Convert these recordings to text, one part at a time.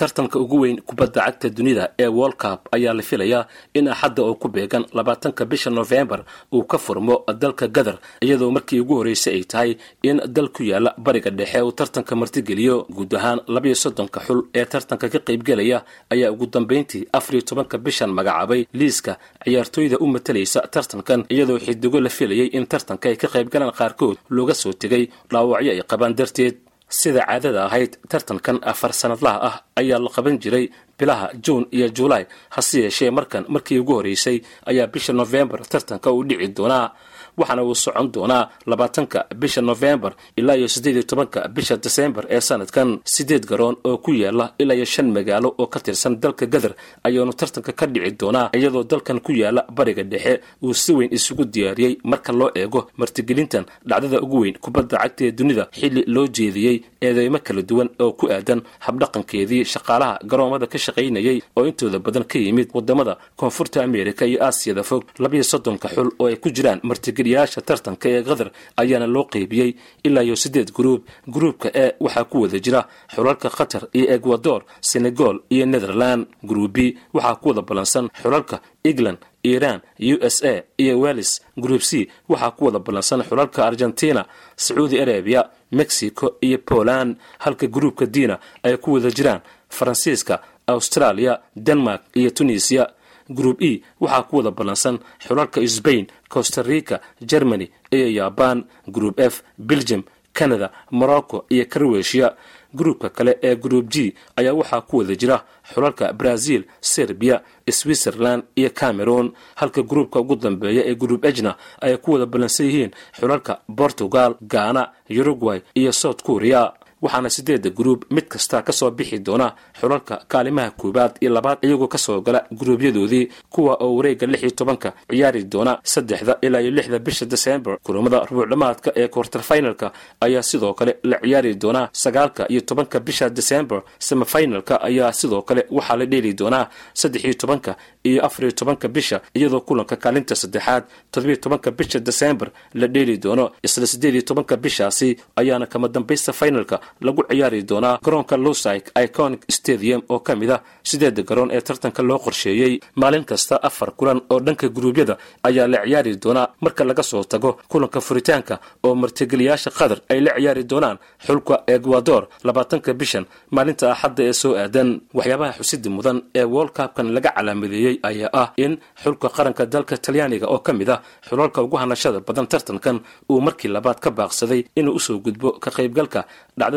tartanka ugu weyn kubadda cagta dunida ee world cup ayaa la filayaa in axadda oo ku beegan labaatanka bisha nofembar uu ka furmo dalka gadar iyadoo markii ugu horreysay ay tahay in dal ku yaalla bariga dhexe uu tartanka martigeliyo guud ahaan labayo soddonka xul ee tartanka ka qaybgelaya ayaa ugu dambayntii afariyo tobanka bishan magacaabay. Liiska ciyaartooyda u matalaysa tartankan iyadoo xidigo la filayay in tartanka ay ka qaybgalaan qaarkood looga soo tegay dhaawacyo ay qabaan darteed sida caadada ahayd tartankan afar sanadlaha ah ayaa la qaban jiray bilaha juun iyo julaay hase yeeshee markan markii ugu horreysay ayaa bisha nofembar tartanka uu dhici doonaa waxaana uu socon doonaa labaatanka bisha nofembar ilaa iyo siddeed iyo tobanka bisha desembar ee sanadkan siddeed garoon oo ku yaalla ilaa iyo shan magaalo oo ka tirsan dalka gadar ayaanu tartanka ka dhici doonaa iyadoo dalkan ku yaalla bariga dhexe uu si weyn isugu diyaariyey marka loo eego martigelintan dhacdada ugu weyn kubadda cagta ee dunida xilli loo jeediyey eedeymo kala duwan oo ku aadan habdhaqankeedii shaqaalaha garoomada ka shaqaynayay oo intooda badan ka yimid waddamada koonfurta ameerika iyo aasiyada fog labayo soddonka xul oo ay ku jiraan martigeliyaasha tartanka ee qatar ayaana loo qeybiyey ilaa iyo siddeed gruub gruubka e waxaa ku wada jira xulalka qatar iyo ecuador senegal iyo netherland gruub b waxaa ku wada ballansan xulalka england iran u s a iyo wellis group c waxaa ku wada ballansan xulalka argentina sacuudi arabiya mexico iyo poland. Halka gruubka diina ay ku wada jiraan faransiiska australia denmark iyo tunisiya group e waxaa ku wada ballansan xulalka sbain costa rica germany iyo jaban group f belgium canada morocco iyo croatia. Gruubka kale ee group g ayaa waxaa ku wada jira xulalka brazil serbiya switzerland iyo cameroon. Halka gruubka ugu dambeeya ee group ejna ay ku wada ballansan yihiin xulalka portugal ghana uruguay iyo south korea waxaana sideedda gruub mid kasta ka soo bixi doona xulalka kaalimaha koowaad iyo labaad iyagoo ka soo gala gruubyadoodii kuwa oo wareega lix iyo tobanka ciyaari doona saddexda ilaa iyo lixda bisha desembar kulamada rubuucdhamaadka ee quarterfinalka ayaa sidoo kale la ciyaari doonaa sagaalka iyo tobanka bisha desembar semifinalka ayaa sidoo kale waxaa la dheeli doonaa saddex iyo tobanka iyo afar iyo tobanka bisha iyadoo kulanka kaalinta saddexaad toddobiyo tobanka bisha desembar la dheeli doono. Isla siddeed iyo tobanka bishaasi ayaana kama dambaysta finalka lagu ciyaari doonaa garoonka lusik iconic stadium oo ka mid ah sideeda garoon ee tartanka loo qorsheeyey. Maalin kasta afar kulan oo dhanka guruubyada ayaa la ciyaari doonaa marka laga soo tago kulanka furitaanka oo martigeliyaasha qatar ay la ciyaari doonaan xulka ecuador labaatanka bishan maalinta axadda ee soo aadan. Waxyaabaha xusida mudan ee world cupkan laga calaamadeeyey ayaa ah in xulka qaranka dalka talyaaniga oo ka mid ah xulalka ugu hanashada badan tartankan uu markii labaad ka baaqsaday inuu u soo gudbo ka qaybgalka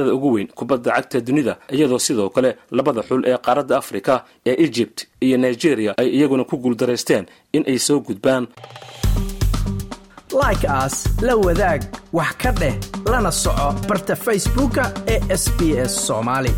dhacdada ugu weyn kubadda cagta dunida iyadoo sidoo kale labada xul ee qaaradda afrika ee egypt iyo nigeria ay iyaguna ku guuldaraysteen in ay soo gudbaan. Like aas la wadaag wax ka dheh lana soco barta facebooka ee sb s soomaali